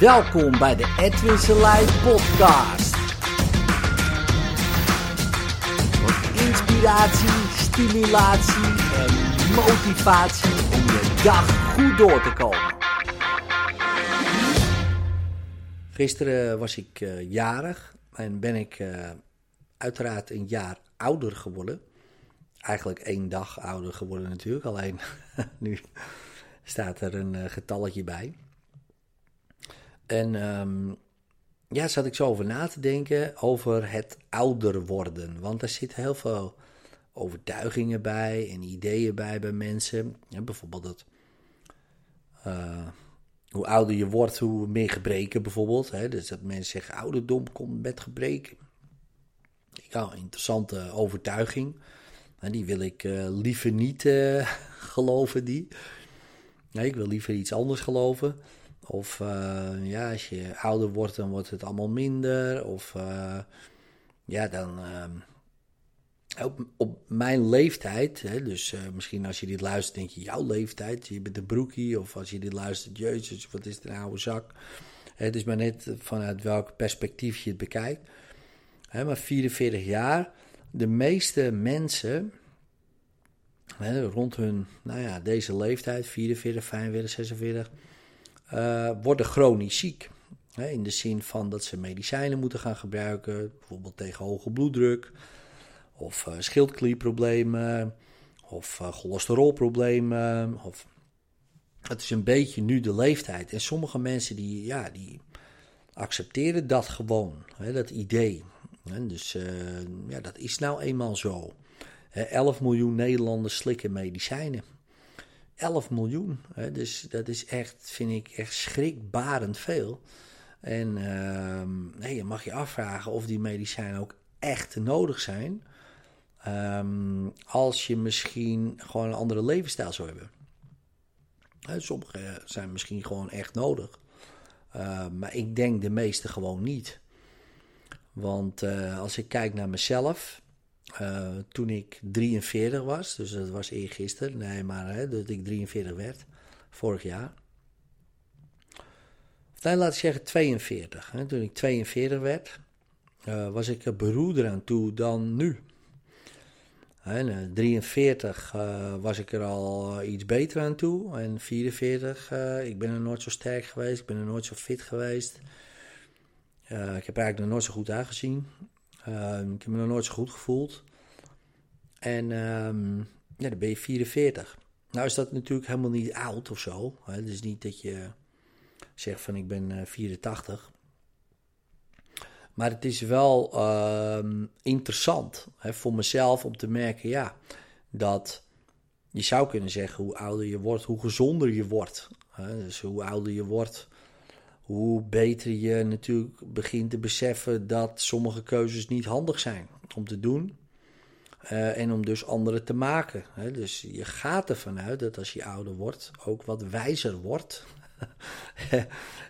Welkom bij de Edwin Selijn podcast. Voor inspiratie, stimulatie en motivatie om je dag goed door te komen. Gisteren was ik uh, jarig en ben ik uh, uiteraard een jaar ouder geworden. Eigenlijk één dag ouder geworden natuurlijk, alleen nu staat er een uh, getalletje bij. En um, ja, zat ik zo over na te denken over het ouder worden. Want er zitten heel veel overtuigingen bij en ideeën bij bij mensen. Ja, bijvoorbeeld dat uh, hoe ouder je wordt, hoe meer gebreken bijvoorbeeld. Hè? Dus dat mensen zeggen ouderdom komt met gebreken. Ja, interessante overtuiging. En die wil ik uh, liever niet uh, geloven, die. Nee, ik wil liever iets anders geloven. Of uh, ja, als je ouder wordt, dan wordt het allemaal minder. Of uh, ja, dan op, op, mijn leeftijd, hè, dus misschien als je dit luistert, denk je jouw leeftijd, je bent een broekie. Of als je dit luistert, jezus, wat is het een oude zak. Het is maar net vanuit welk perspectief je het bekijkt. Hè, maar 44 jaar, de meeste mensen hè, rond hun, nou ja, deze leeftijd, 44, 45, 46 uh, worden chronisch ziek. In de zin van dat ze medicijnen moeten gaan gebruiken, bijvoorbeeld tegen hoge bloeddruk, of uh, schildklierproblemen, of uh, cholesterolproblemen. Of... Het is een beetje nu de leeftijd. En sommige mensen die, ja, die accepteren dat gewoon, hè, dat idee. En dus ja, dat is nou eenmaal zo. 11 miljoen Nederlanders slikken medicijnen. 11 miljoen. Hè? Dus dat is echt, vind ik, echt schrikbarend veel. En uh, nee, je mag je afvragen of die medicijnen ook echt nodig zijn. Um, als je misschien gewoon een andere levensstijl zou hebben. Sommige zijn misschien gewoon echt nodig. Uh, maar ik denk de meeste gewoon niet. Want uh, als ik kijk naar mezelf, uh, toen ik 43 was, dus dat was eergisteren, nee, maar hè, dat ik 43 werd, vorig jaar. Nee, laat ik zeggen 42. Hè. Toen ik 42 werd, uh, was ik er beroerder aan toe dan nu. En 43 uh, was ik er al iets beter aan toe. En 44, uh, ik ben er nooit zo sterk geweest, ik ben er nooit zo fit geweest. Ik heb eigenlijk nog nooit zo goed aangezien. Uh, ik heb me nog nooit zo goed gevoeld. En um, ja, dan ben je 44. Nou is dat natuurlijk helemaal niet oud of zo. Het is niet dat je zegt van ik ben uh, 84. Maar het is wel uh, interessant hè, voor mezelf om te merken, ja, dat je zou kunnen zeggen hoe ouder je wordt, hoe gezonder je wordt. Hè? Dus hoe ouder je wordt, hoe beter je natuurlijk begint te beseffen dat sommige keuzes niet handig zijn om te doen. Uh, en om dus anderen te maken. Hè? Dus je gaat ervan uit dat als je ouder wordt, ook wat wijzer wordt.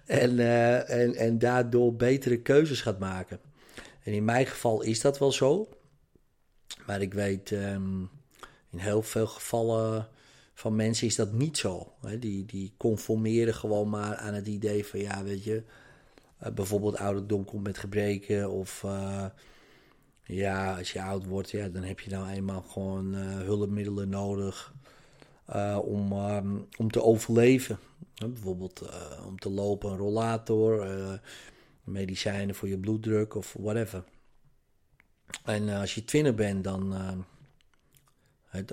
en, uh, en, en daardoor betere keuzes gaat maken. En in mijn geval is dat wel zo. Maar ik weet, um, in heel veel gevallen van mensen is dat niet zo. Die, die conformeren gewoon maar aan het idee van, ja, weet je, uh, bijvoorbeeld ouderdom komt met gebreken of ja, als je oud wordt, ja, dan heb je nou eenmaal gewoon uh, hulpmiddelen nodig om, um, om te overleven. Bijvoorbeeld om te lopen, een rollator, medicijnen voor je bloeddruk of whatever. En als je twintig bent, dan,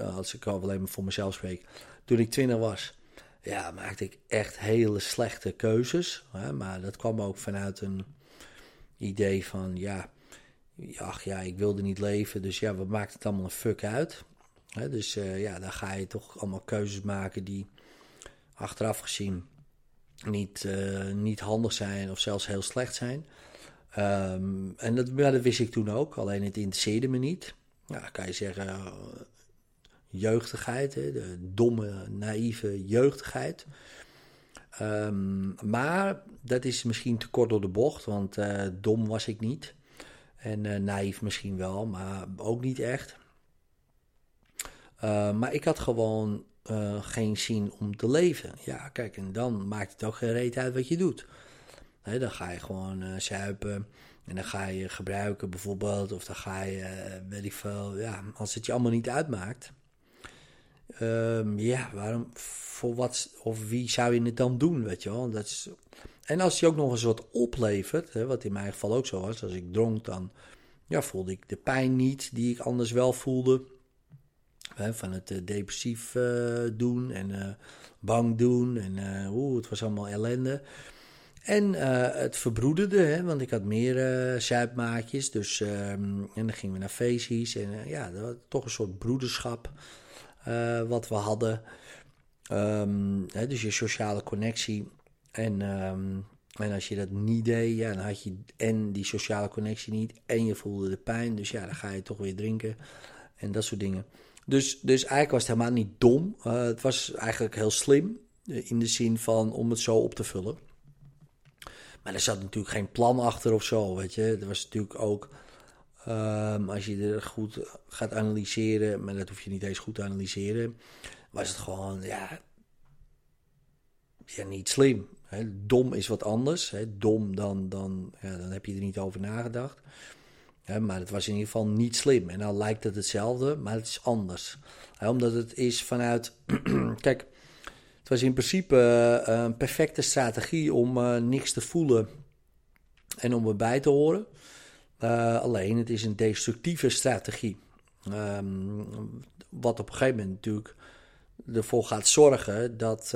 als ik al alleen maar voor mezelf spreek, toen ik twintig was, ja, maakte ik echt hele slechte keuzes. maar dat kwam ook vanuit een idee van, ja, ach ja, ik wilde niet leven, dus ja, wat maakt het allemaal een fuck uit? He, dus uh, ja, dan ga je toch allemaal keuzes maken die achteraf gezien niet, uh, niet handig zijn of zelfs heel slecht zijn. Um, en dat, dat wist ik toen ook, alleen het interesseerde me niet. Ja, kan je zeggen, jeugdigheid, hè, de domme, naïeve jeugdigheid. Um, maar dat is misschien te kort door de bocht, want dom was ik niet. En uh, naïef misschien wel, maar ook niet echt. Uh, maar ik had gewoon uh, geen zin om te leven. Ja, kijk, en dan maakt het ook geen reet uit wat je doet. dan ga je gewoon uh, zuipen en dan ga je gebruiken bijvoorbeeld, of dan ga je, uh, weet ik veel, ja, als het je allemaal niet uitmaakt. Um, ja, waarom, voor wat, of wie zou je het dan doen, weet je wel? Dat is, en als je ook nog eens wat oplevert, hè, wat in mijn geval ook zo was, als ik dronk, dan ja, voelde ik de pijn niet die ik anders wel voelde. Hè, van het uh, depressief uh, doen en uh, bang doen en het was allemaal ellende. En het verbroederde, hè, want ik had meer zuipmaatjes. Dus, um, en dan gingen we naar feestjes. En ja, dat was toch een soort broederschap wat we hadden. Um, hè, dus je sociale connectie. En, um, en als je dat niet deed, ja, dan had je en die sociale connectie niet. En je voelde de pijn. Dus ja, dan ga je toch weer drinken. En dat soort dingen. Dus, dus eigenlijk was het helemaal niet dom. Uh, het was eigenlijk heel slim. In de zin van om het zo op te vullen. Maar er zat natuurlijk geen plan achter of zo, weet je. Er was natuurlijk ook, um, als je er goed gaat analyseren, maar dat hoef je niet eens goed te analyseren, was het gewoon, ja, niet slim. Dom is wat anders. Dom, dan, dan, ja, dan heb je er niet over nagedacht. Maar het was in ieder geval niet slim. En dan lijkt het hetzelfde, maar het is anders. Omdat het is vanuit. Kijk, het was in principe uh, een perfecte strategie om uh, niks te voelen en om erbij te horen. Uh, alleen het is een destructieve strategie. Um, wat op een gegeven moment natuurlijk ervoor gaat zorgen dat,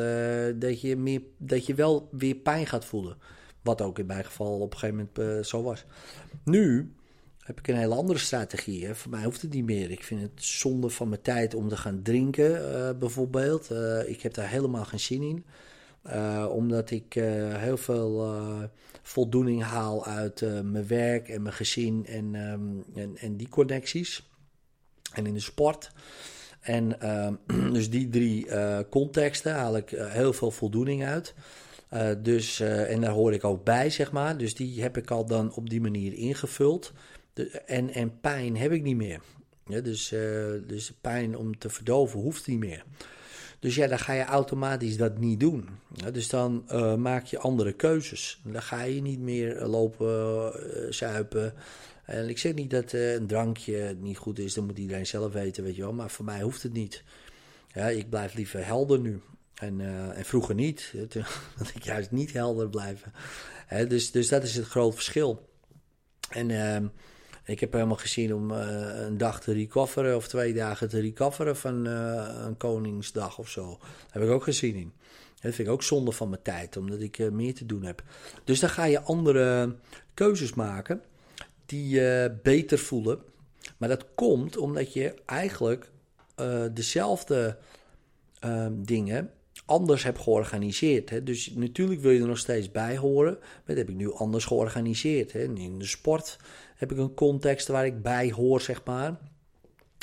dat, je meer, dat je wel weer pijn gaat voelen. Wat ook in mijn geval op een gegeven moment zo was. Nu heb ik een hele andere strategie. Hè. Voor mij hoeft het niet meer. Ik vind het zonde van mijn tijd om te gaan drinken, bijvoorbeeld. Ik heb daar helemaal geen zin in. Uh, omdat ik heel veel voldoening haal uit mijn werk en mijn gezin en, um, en, en, die connecties. En in de sport. En ehm, dus die drie contexten haal ik heel veel voldoening uit. dus, en daar hoor ik ook bij, zeg maar. Dus die heb ik al dan op die manier ingevuld en, en pijn heb ik niet meer. Dus, dus pijn om te verdoven hoeft niet meer. Dus ja, dan ga je automatisch dat niet doen. Dus dan uh, maak je andere keuzes. Dan ga je niet meer lopen uh, zuipen. En ik zeg niet dat een drankje niet goed is, dat moet iedereen zelf weten, weet je wel. Maar voor mij hoeft het niet. Ja, ik blijf liever helder nu. En, en vroeger niet, want ik juist niet helder blijven. dus, dus dat is het groot verschil. En ehm, ik heb helemaal gezien om uh, een dag te recoveren of twee dagen te recoveren van uh, een Koningsdag of zo. Daar heb ik ook gezien in. Dat vind ik ook zonde van mijn tijd, omdat ik uh, meer te doen heb. Dus dan ga je andere keuzes maken die je beter voelen. Maar dat komt omdat je eigenlijk dezelfde dingen anders hebt georganiseerd. Hè. Dus natuurlijk wil je er nog steeds bij horen. Maar dat heb ik nu anders georganiseerd. Hè. In de sport heb ik een context waar ik bij hoor, zeg maar.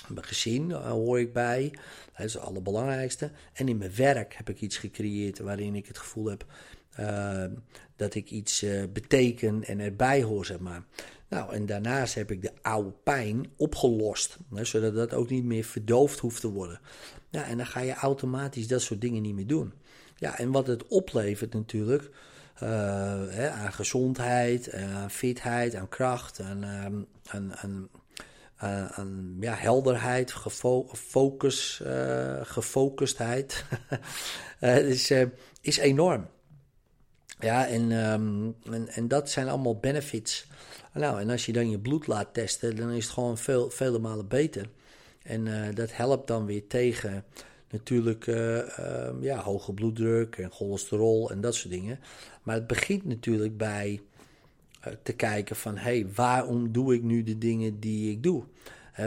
Mijn gezin uh, hoor ik bij. Dat is het allerbelangrijkste. En in mijn werk heb ik iets gecreëerd waarin ik het gevoel heb uh, dat ik iets uh, beteken en erbij hoor, zeg maar. Nou, en daarnaast heb ik de oude pijn opgelost, hè, zodat dat ook niet meer verdoofd hoeft te worden. Ja, en dan ga je automatisch dat soort dingen niet meer doen. Ja, en wat het oplevert natuurlijk, uh, hè, aan gezondheid, aan fitheid, aan kracht, aan, ehm, aan, aan, ja, helderheid, focus, gefocustheid. is, is enorm. Ja, en, um, en, en dat zijn allemaal benefits. Nou, en als je dan je bloed laat testen, dan is het gewoon veel, vele malen beter. En uh, dat helpt dan weer tegen natuurlijk uh, uh, ja, hoge bloeddruk en cholesterol en dat soort dingen. Maar het begint natuurlijk bij uh, te kijken van... hé, hey, waarom doe ik nu de dingen die ik doe?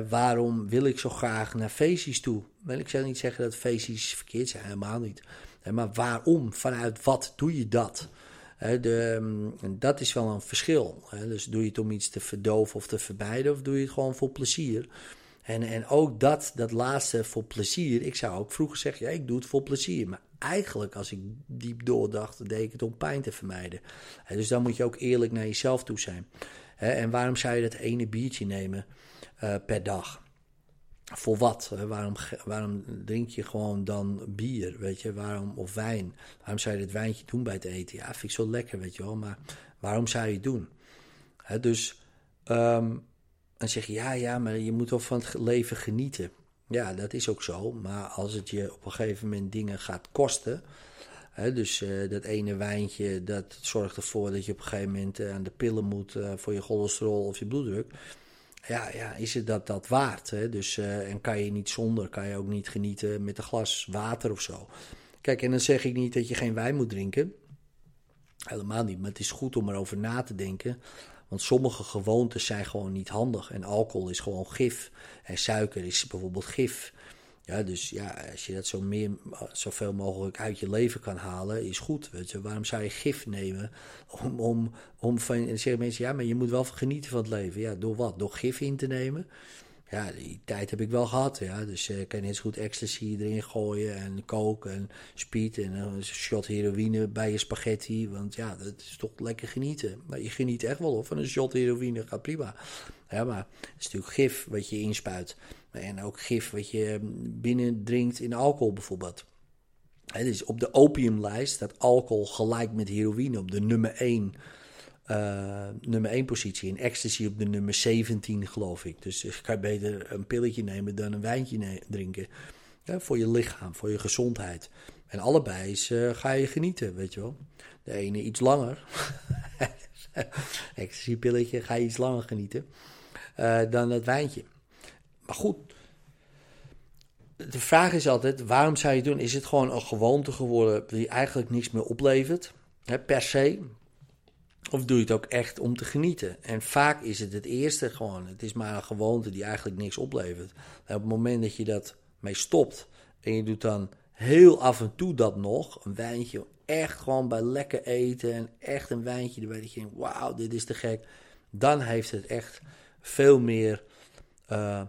Waarom wil ik zo graag naar feestjes toe? Ik zou niet zeggen dat feestjes verkeerd zijn, helemaal niet. Maar waarom? Vanuit wat doe je dat? de, um, dat is wel een verschil. Dus doe je het om iets te verdoven of te vermijden... of doe je het gewoon voor plezier... En, en ook dat, dat laatste voor plezier. Ik zou ook vroeger zeggen, ja, ik doe het voor plezier. Maar eigenlijk, als ik diep doordacht, deed ik het om pijn te vermijden. dus dan moet je ook eerlijk naar jezelf toe zijn. en waarom zou je dat ene biertje nemen uh, per dag? Voor wat? Waarom, waarom drink je gewoon dan bier, weet je? Waarom, of wijn? Waarom zou je dit wijntje doen bij het eten? Ja, vind ik zo lekker, weet je wel. Maar waarom zou je het doen? dus um, dan zeg je, ja, ja, maar je moet toch van het leven genieten. Ja, dat is ook zo. Maar als het je op een gegeven moment dingen gaat kosten... dus uh, dat ene wijntje, dat zorgt ervoor dat je op een gegeven moment uh, aan de pillen moet uh, voor je cholesterol of je bloeddruk ja, ja, is het dat, dat waard? Hè? Dus, uh, en kan je niet zonder, kan je ook niet genieten met een glas water of zo. Kijk, en dan zeg ik niet dat je geen wijn moet drinken. Helemaal niet, maar het is goed om erover na te denken. Want sommige gewoontes zijn gewoon niet handig. En alcohol is gewoon gif. En suiker is bijvoorbeeld gif. Ja, dus ja, als je dat zo meer, zoveel mogelijk uit je leven kan halen, is goed. Weet je. Waarom zou je gif nemen? Om, om, om van, en zeggen mensen, ja, maar je moet wel genieten van het leven. Ja, door wat? Door gif in te nemen? Ja, die tijd heb ik wel gehad. Ja. Dus uh, kan je net zo goed ecstasy erin gooien en coke en speed en een shot heroïne bij je spaghetti. Want ja, dat is toch lekker genieten. Maar je geniet echt wel of van een shot heroïne, gaat prima. Ja, maar het is natuurlijk gif wat je inspuit. En ook gif wat je binnendringt in alcohol bijvoorbeeld. Is op de opiumlijst staat alcohol gelijk met heroïne op de nummer 1, eh, nummer 1 positie. En ecstasy op de nummer 17 geloof ik. Dus je kan beter een pilletje nemen dan een wijntje drinken. Voor je lichaam, voor je gezondheid. En allebei is, uh, ga je genieten, weet je wel. De ene iets langer. ecstasy pilletje ga je iets langer genieten. Dan het wijntje. Maar goed, de vraag is altijd: waarom zou je het doen? Is het gewoon een gewoonte geworden die eigenlijk niks meer oplevert, hè, per se? Of doe je het ook echt om te genieten? En vaak is het het eerste gewoon. Het is maar een gewoonte die eigenlijk niks oplevert. En op het moment dat je dat mee stopt en je doet dan heel af en toe dat nog, een wijntje, echt gewoon bij lekker eten en echt een wijntje, dan weet je, wauw, dit is te gek. Dan heeft het echt veel meer. Uh,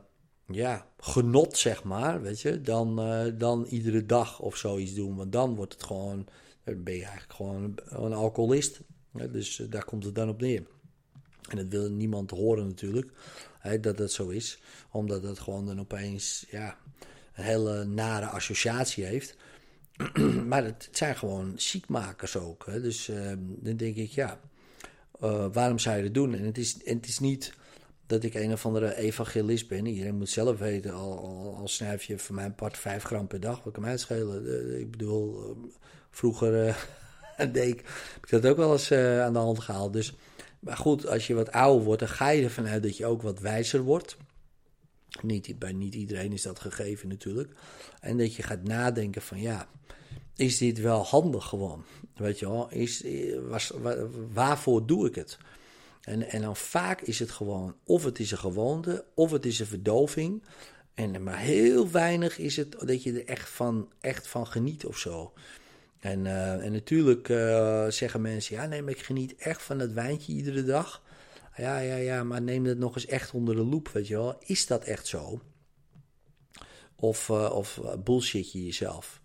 ja, genot, zeg maar, weet je, dan, uh, dan iedere dag of zoiets doen. Want dan wordt het gewoon, ben je eigenlijk gewoon een, alcoholist. Dus uh, daar komt het dan op neer. En dat wil niemand horen natuurlijk, hè, dat dat zo is. Omdat dat gewoon dan opeens, ja, een hele nare associatie heeft. maar het, zijn gewoon ziekmakers ook. Hè. Dus uh, dan denk ik, ja, waarom zou je dat doen? En het is, en het is niet dat ik een of andere evangelist ben. Iedereen moet zelf weten, al, al, al snuif je van mijn part 5 gram per dag, wat kan mij schelen? Uh, ik bedoel, uh, vroeger ik, heb dat ook wel eens eh, aan de hand gehaald. Dus, maar goed, als je wat ouder wordt, dan ga je ervan uit dat je ook wat wijzer wordt. Niet, bij niet iedereen is dat gegeven natuurlijk. En dat je gaat nadenken van ja, is dit wel handig gewoon? Weet je wel, is, was, waarvoor doe ik het? En, en dan vaak is het gewoon, of het is een gewoonte, of het is een verdoving. En maar heel weinig is het dat je er echt van, echt van geniet of zo. En, uh, en natuurlijk uh, zeggen mensen, ja nee, maar ik geniet echt van dat wijntje iedere dag. Ja, ja, ja, maar neem dat nog eens echt onder de loep, weet je wel. Is dat echt zo? Of, uh, of bullshit je jezelf?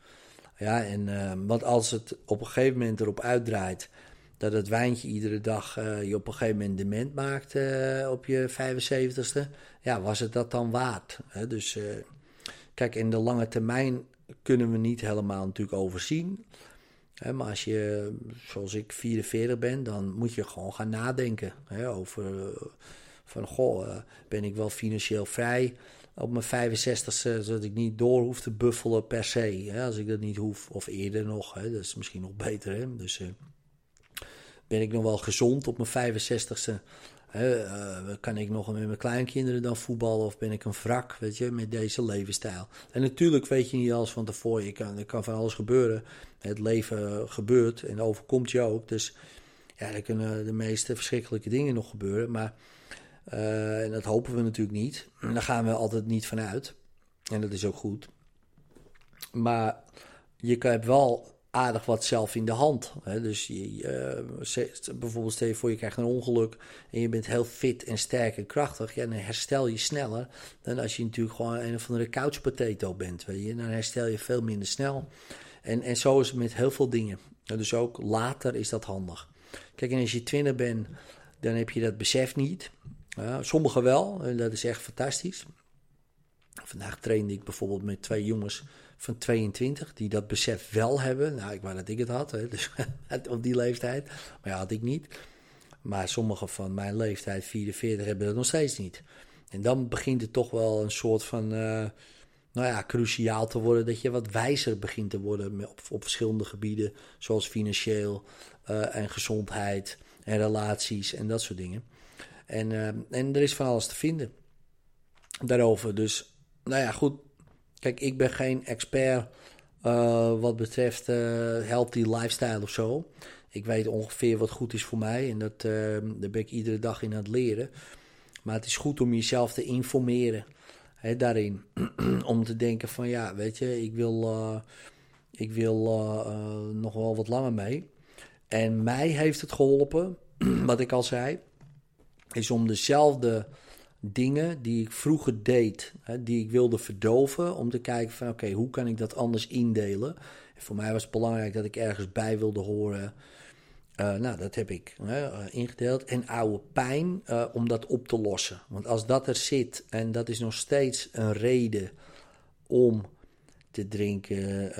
Ja, en, want als het op een gegeven moment erop uitdraait dat het wijntje iedere dag je op een gegeven moment dement maakt op je 75ste. Ja, was het dat dan waard? Hè? Dus kijk, in de lange termijn kunnen we niet helemaal natuurlijk overzien. Maar als je, zoals ik, 44 ben, dan moet je gewoon gaan nadenken over van, goh, ben ik wel financieel vrij op mijn 65ste, zodat ik niet door hoef te buffelen per se. Als ik dat niet hoef, of eerder nog, dat is misschien nog beter. Dus ben ik nog wel gezond op mijn 65ste? Uh, kan ik nog met mijn kleinkinderen dan voetballen of ben ik een wrak, weet je, met deze levensstijl? En natuurlijk weet je niet alles van tevoren, je kan, er kan van alles gebeuren. Het leven gebeurt en overkomt je ook. Dus ja, er kunnen de meeste verschrikkelijke dingen nog gebeuren. Maar uh, en dat hopen we natuurlijk niet. Daar gaan we altijd niet vanuit. En dat is ook goed. Maar je hebt wel aardig wat zelf in de hand. Hè? Dus je, uh, bijvoorbeeld stel je voor je krijgt een ongeluk en je bent heel fit en sterk en krachtig. Ja, dan herstel je sneller dan als je natuurlijk gewoon een of andere couch potato bent. Weet je? Dan herstel je veel minder snel. En, en zo is het met heel veel dingen. Dus ook later is dat handig. Kijk, en als je twintig bent, dan heb je dat besef niet. Uh, sommigen wel, en dat is echt fantastisch. Vandaag trainde ik bijvoorbeeld met twee jongens van 22 die dat besef wel hebben. Nou, ik wou dat ik het had, hè, dus op die leeftijd. Maar ja, had ik niet. Maar sommigen van mijn leeftijd, 44, hebben dat nog steeds niet. En dan begint het toch wel een soort van, uh, nou ja, cruciaal te worden. Dat je wat wijzer begint te worden op, op verschillende gebieden. Zoals financieel uh, en gezondheid en relaties en dat soort dingen. En, uh, en er is van alles te vinden daarover. Dus, nou ja, goed. Kijk, ik ben geen expert wat betreft healthy lifestyle of zo. Ik weet ongeveer wat goed is voor mij en dat, daar ben ik iedere dag in aan het leren. Maar het is goed om jezelf te informeren hè, daarin. om te denken van ja, weet je, ik wil, ik wil nog wel wat langer mee. En mij heeft het geholpen, wat ik al zei, is om dezelfde dingen die ik vroeger deed, hè, die ik wilde verdoven, om te kijken van oké, hoe kan ik dat anders indelen? En voor mij was het belangrijk dat ik ergens bij wilde horen. Uh, nou, dat heb ik uh, ingedeeld. En oude pijn uh, om dat op te lossen. Want als dat er zit en dat is nog steeds een reden om te drinken,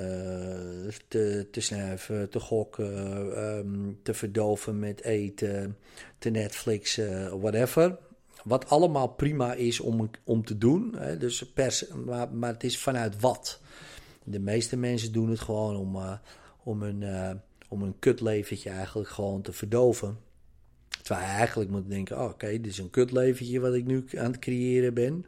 te, te snuiven, te gokken, um, te verdoven met eten, te Netflixen, whatever. Wat allemaal prima is om, om te doen. Hè? Dus pers, maar, maar het is vanuit wat. De meeste mensen doen het gewoon om, om hun om een kutleventje eigenlijk gewoon te verdoven. Terwijl je eigenlijk moet denken, oh, oké, dit is een kutleventje wat ik nu aan het creëren ben.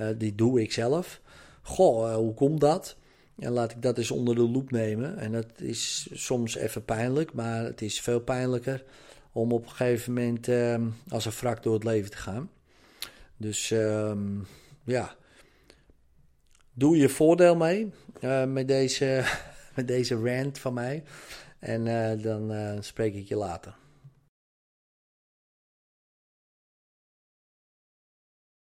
Uh, dit doe ik zelf. Goh, uh, hoe komt dat? En laat ik dat eens onder de loep nemen. En dat is soms even pijnlijk, maar het is veel pijnlijker om op een gegeven moment uh, als een wrak door het leven te gaan. Dus um, ja, doe je voordeel mee uh, met, deze, met deze rant van mij. En uh, dan uh, spreek ik je later.